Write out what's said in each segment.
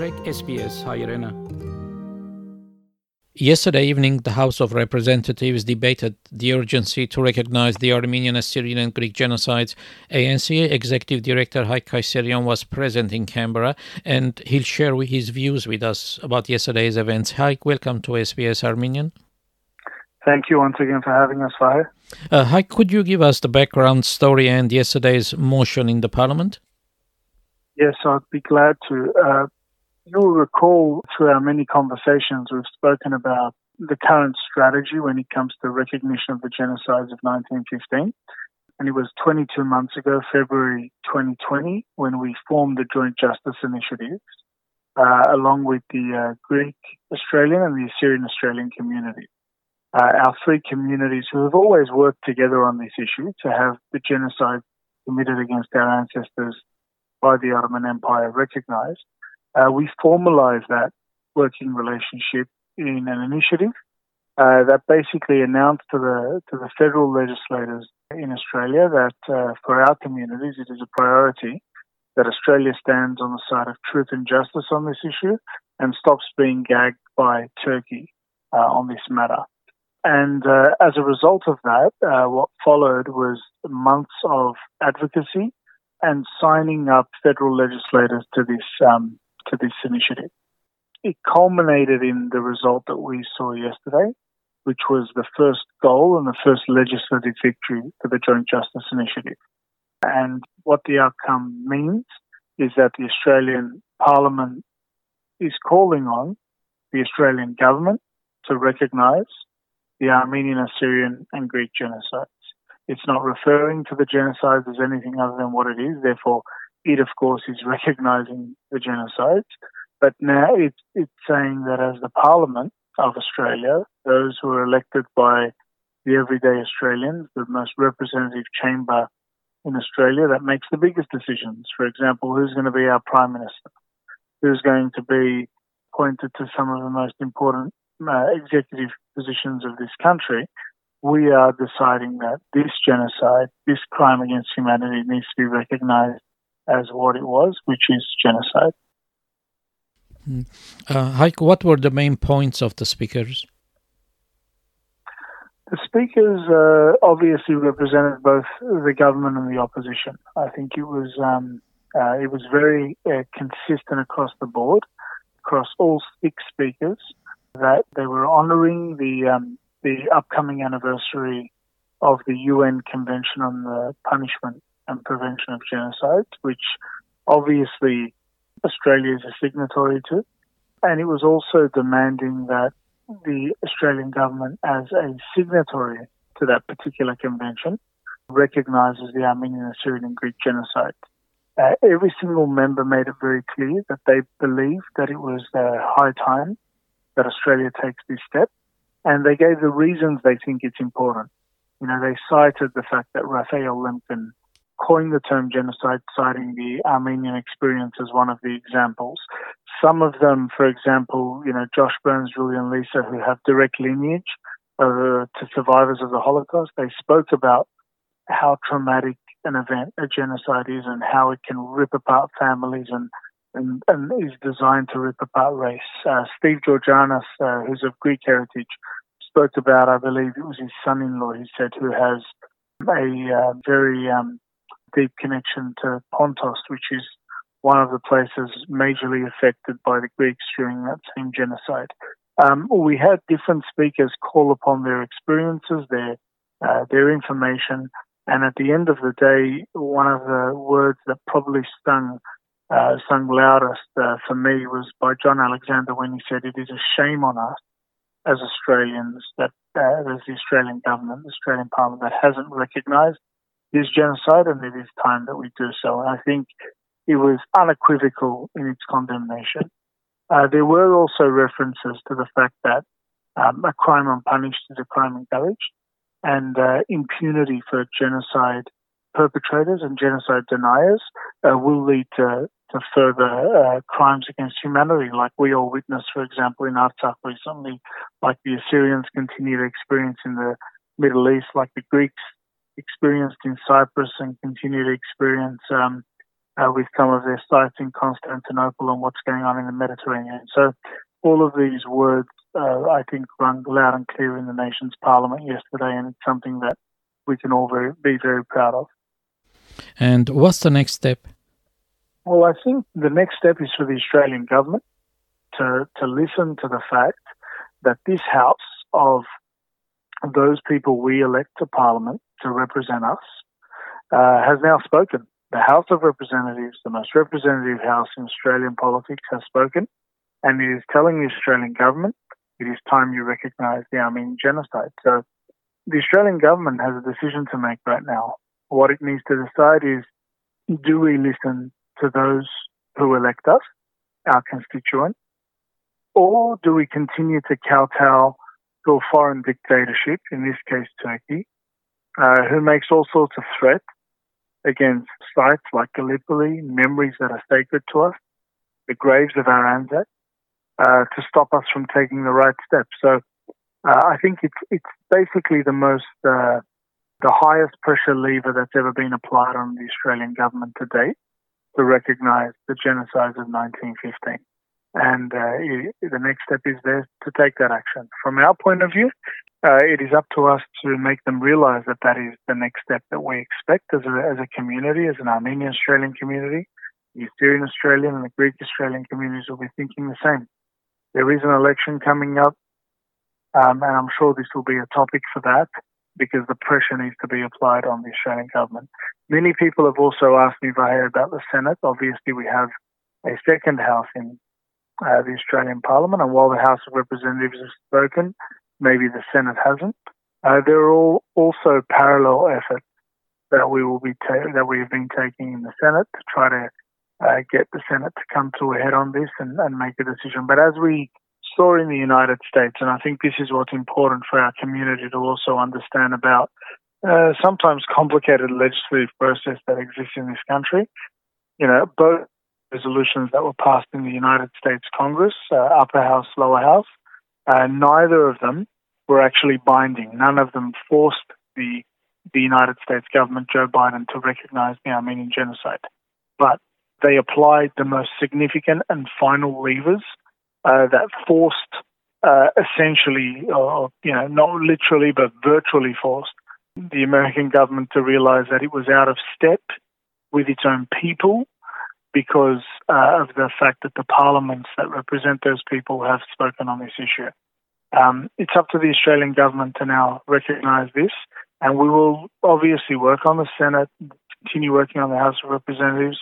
Trek SBS Hairena. Yesterday evening, the House of Representatives debated the urgency to recognize the Armenian, Assyrian, and Greek genocides. ANC Executive Director Haik Kayserian was present in Canberra and he'll share his views with us about yesterday's events. Haik, welcome to SBS Armenian. Thank you once again for having us, Fahir. Uh, Haik, could you give us the background story and yesterday's motion in the Parliament? Yes, I'd be glad to. Uh, you'll recall through our many conversations, we've spoken about the current strategy when it comes to recognition of the genocides of 1915. And it was 22 months ago, February 2020, when we formed the Joint Justice Initiative, uh, along with the uh, Greek Australian and the Assyrian Australian community. Uh, our three communities who have always worked together on this issue to have the genocide committed against our ancestors by the Ottoman Empire recognized, uh, we formalized that working relationship in an initiative uh, that basically announced to the to the federal legislators in Australia that uh, for our communities it is a priority that Australia stands on the side of truth and justice on this issue and stops being gagged by Turkey uh, on this matter. And uh, as a result of that, uh, what followed was months of advocacy and signing up federal legislators to this um, to this initiative. It culminated in the result that we saw yesterday, which was the first goal and the first legislative victory for the Joint Justice Initiative. And what the outcome means is that the Australian Parliament is calling on the Australian government to recognise the Armenian, Assyrian, and Greek genocides. It's not referring to the genocides as anything other than what it is. Therefore, it, of course, is recognising the genocides, but now it's, it's saying that as the Parliament of Australia, those who are elected by the everyday Australians, the most representative chamber in Australia that makes the biggest decisions. For example, who's going to be our Prime Minister? Who's going to be appointed to some of the most important uh, executive positions of this country? We are deciding that this genocide, this crime against humanity needs to be recognised as what it was, which is genocide. Hmm. Uh, Haik, what were the main points of the speakers? The speakers uh, obviously represented both the government and the opposition. I think it was um, uh, it was very uh, consistent across the board, across all six speakers, that they were honouring the um, the upcoming anniversary of the UN Convention on the Punishment and Prevention of Genocide, which obviously Australia is a signatory to. And it was also demanding that the Australian government, as a signatory to that particular convention, recognises the Armenian, Assyrian, and Greek genocide. Uh, every single member made it very clear that they believed that it was uh, high time that Australia takes this step, and they gave the reasons they think it's important. You know, they cited the fact that Raphael Lemkin coined the term genocide, citing the Armenian experience as one of the examples. Some of them, for example, you know, Josh Burns, Julian Leeser, who have direct lineage uh, to survivors of the Holocaust, they spoke about how traumatic an event a genocide is and how it can rip apart families and and, and is designed to rip apart race. Uh, Steve Georganas, uh, who's of Greek heritage, spoke about, I believe it was his son-in-law, he said, who has a uh, very um, deep connection to Pontos, which is one of the places majorly affected by the Greeks during that same genocide. Um, we had different speakers call upon their experiences, their uh, their information, and at the end of the day, one of the words that probably stung uh, sung loudest uh, for me was by John Alexander when he said, "It is a shame on us as Australians that uh, as the Australian government, the Australian Parliament, that hasn't recognised is genocide and it is time that we do so. And I think it was unequivocal in its condemnation. Uh, there were also references to the fact that um, a crime unpunished is a crime encouraged, and uh, impunity for genocide perpetrators and genocide deniers uh, will lead to, to further uh, crimes against humanity, like we all witnessed, for example, in Artsakh recently, like the Assyrians continue to experience in the Middle East, like the Greeks experienced in Cyprus and continue to experience um, uh, with some of their sites in Constantinople and what's going on in the Mediterranean. So all of these words, uh, I think, rung loud and clear in the nation's parliament yesterday, and it's something that we can all very, be very proud of. And what's the next step? Well, I think the next step is for the Australian government to, to listen to the fact that this House of those people we elect to Parliament to represent us uh, has now spoken. The House of Representatives, the most representative House in Australian politics, has spoken, and it is telling the Australian government it is time you recognise the Armenian genocide. So the Australian government has a decision to make right now. What it needs to decide is do we listen to those who elect us, our constituents, or do we continue to kowtow to a foreign dictatorship, in this case Turkey, uh, who makes all sorts of threats against sites like Gallipoli, memories that are sacred to us, the graves of our Anzacs, uh, to stop us from taking the right steps. So uh, I think it's it's basically the most uh, the highest pressure lever that's ever been applied on the Australian government to date to recognise the genocide of 1915. And uh, the next step is there to take that action. From our point of view, uh, it is up to us to make them realise that that is the next step that we expect as a, as a community, as an Armenian Australian community. The Assyrian Australian and the Greek Australian communities will be thinking the same. There is an election coming up, um, and I'm sure this will be a topic for that because the pressure needs to be applied on the Australian government. Many people have also asked me, Vahir, about the Senate. Obviously, we have a second house in uh, the Australian Parliament, and while the House of Representatives has spoken, maybe the Senate hasn't. Uh, there are all also parallel efforts that we will be ta- that we have been taking in the Senate to try to uh, get the Senate to come to a head on this and, and make a decision. But as we saw in the United States, and I think this is what's important for our community to also understand about uh, sometimes complicated legislative process that exists in this country. You know, both resolutions that were passed in the United States Congress, uh, upper house, lower house, uh, neither of them were actually binding. None of them forced the the United States government, Joe Biden, to recognize the Armenian genocide. But they applied the most significant and final levers uh, that forced, uh, essentially, or you know, not literally but virtually forced, the American government to realize that it was out of step with its own people because uh, of the fact that the parliaments that represent those people have spoken on this issue. Um, it's up to the Australian government to now recognise this, and we will obviously work on the Senate, continue working on the House of Representatives,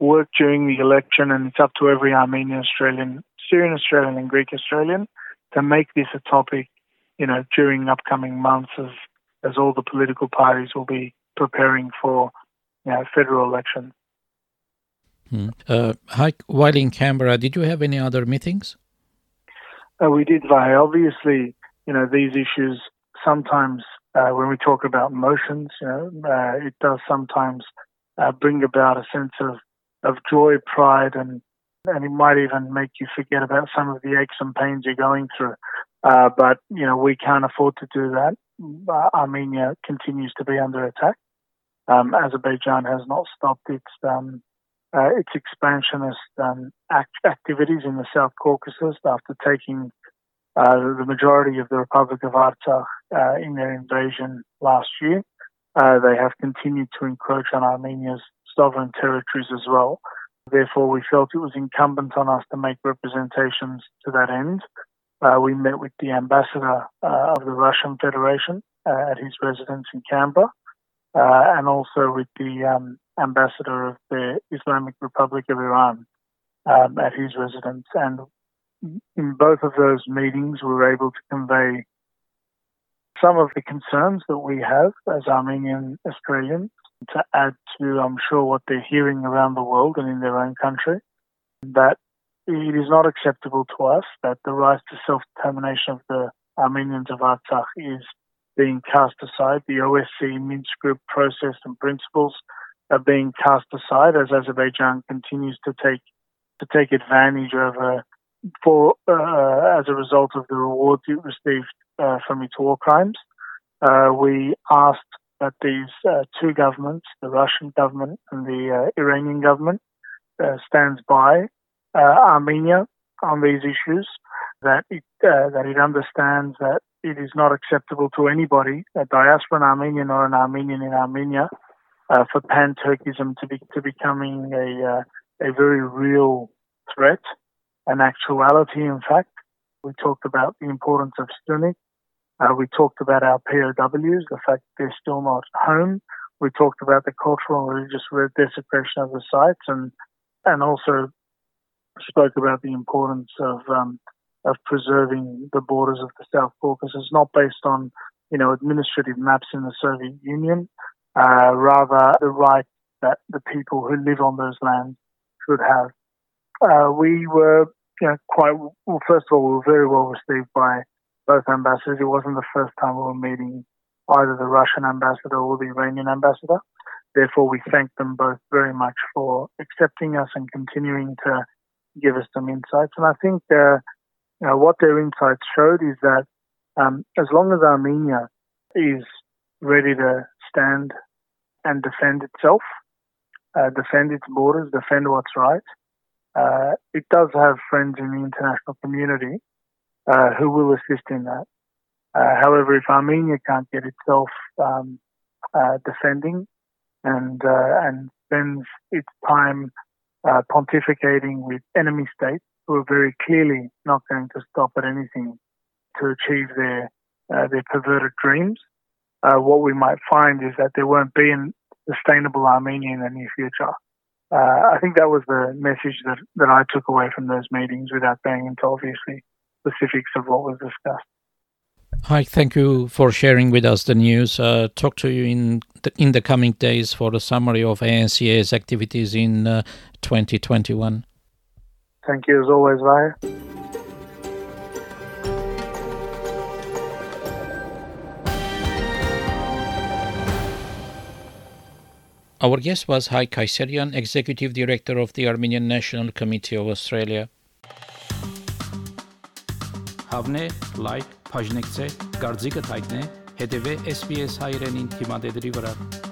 work during the election, and it's up to every Armenian Australian, Assyrian Australian, and Greek Australian to make this a topic, you know, during upcoming months as as all the political parties will be preparing for, you know, federal elections. Hmm. Uh, while in Canberra, did you have any other meetings? Uh, we did, Vahe. Obviously, you know, these issues sometimes, uh, when we talk about motions, you know, uh, it does sometimes uh, bring about a sense of, of joy, pride, and and it might even make you forget about some of the aches and pains you're going through. But, you know, we can't afford to do that. Armenia continues to be under attack. Um, Azerbaijan has not stopped its um, uh, its expansionist um, act- activities in the South Caucasus after taking uh, the majority of the Republic of Artsakh uh, in their invasion last year. Uh, they have continued to encroach on Armenia's sovereign territories as well. Therefore, we felt it was incumbent on us to make representations to that end. Uh, we met with the ambassador uh, of the Russian Federation at his residence in Canberra, and also with the um, ambassador of the Islamic Republic of Iran um, at his residence. And in both of those meetings, we were able to convey some of the concerns that we have as Armenian Australians to add to, I'm sure, what they're hearing around the world and in their own country. That it is not acceptable to us that the right to self determination of the Armenians of Artsakh is being cast aside. The OSCE Minsk Group process and principles are being cast aside as Azerbaijan continues to take to take advantage of uh, for uh, as a result of the rewards it received uh, from its war crimes. Uh, we asked that these uh, two governments, the Russian government and the uh, Iranian government, stands by Armenia on these issues, that it, that it understands that it is not acceptable to anybody, a diasporan Armenian or an Armenian in Armenia, uh, for pan-Turkism to be to becoming a a very real threat, an actuality. In fact, we talked about the importance of Syunik uh, we talked about our POWs, the fact they're still not home. We talked about the cultural and religious desecration of the sites, and and also spoke about the importance of um, of preserving the borders of the South Caucasus, not based on you know administrative maps in the Soviet Union, uh, rather the right that the people who live on those lands should have. Uh, we were you know, quite well. First of all, we were very well received by both ambassadors. It wasn't the first time we were meeting either the Russian ambassador or the Iranian ambassador. Therefore, we thank them both very much for accepting us and continuing to give us some insights. And I think uh, you know, what their insights showed is that um, as long as Armenia is ready to stand and defend itself, uh, defend its borders, defend what's right, uh, it does have friends in the international community uh, who will assist in that. Uh, however, if Armenia can't get itself um, uh, defending and uh, and spends its time pontificating with enemy states who are very clearly not going to stop at anything to achieve their their perverted dreams, what we might find is that there won't be a sustainable Armenia in the near future. Uh, I think that was the message that, that I took away from those meetings without going into obviously specifics of what was discussed. Hi, thank you for sharing with us the news. Uh, talk to you in the, in the coming days for the summary of ANCA's activities in uh, 2021. Thank you as always, Vaya. Our guest was Hai Kayserian, Executive Director of the Armenian National Committee of Australia. Հավնե, լայք, բաժնեկցե, դարձիկը թայտնե, հետևե SPS հայրենին թիմադեդի վրա։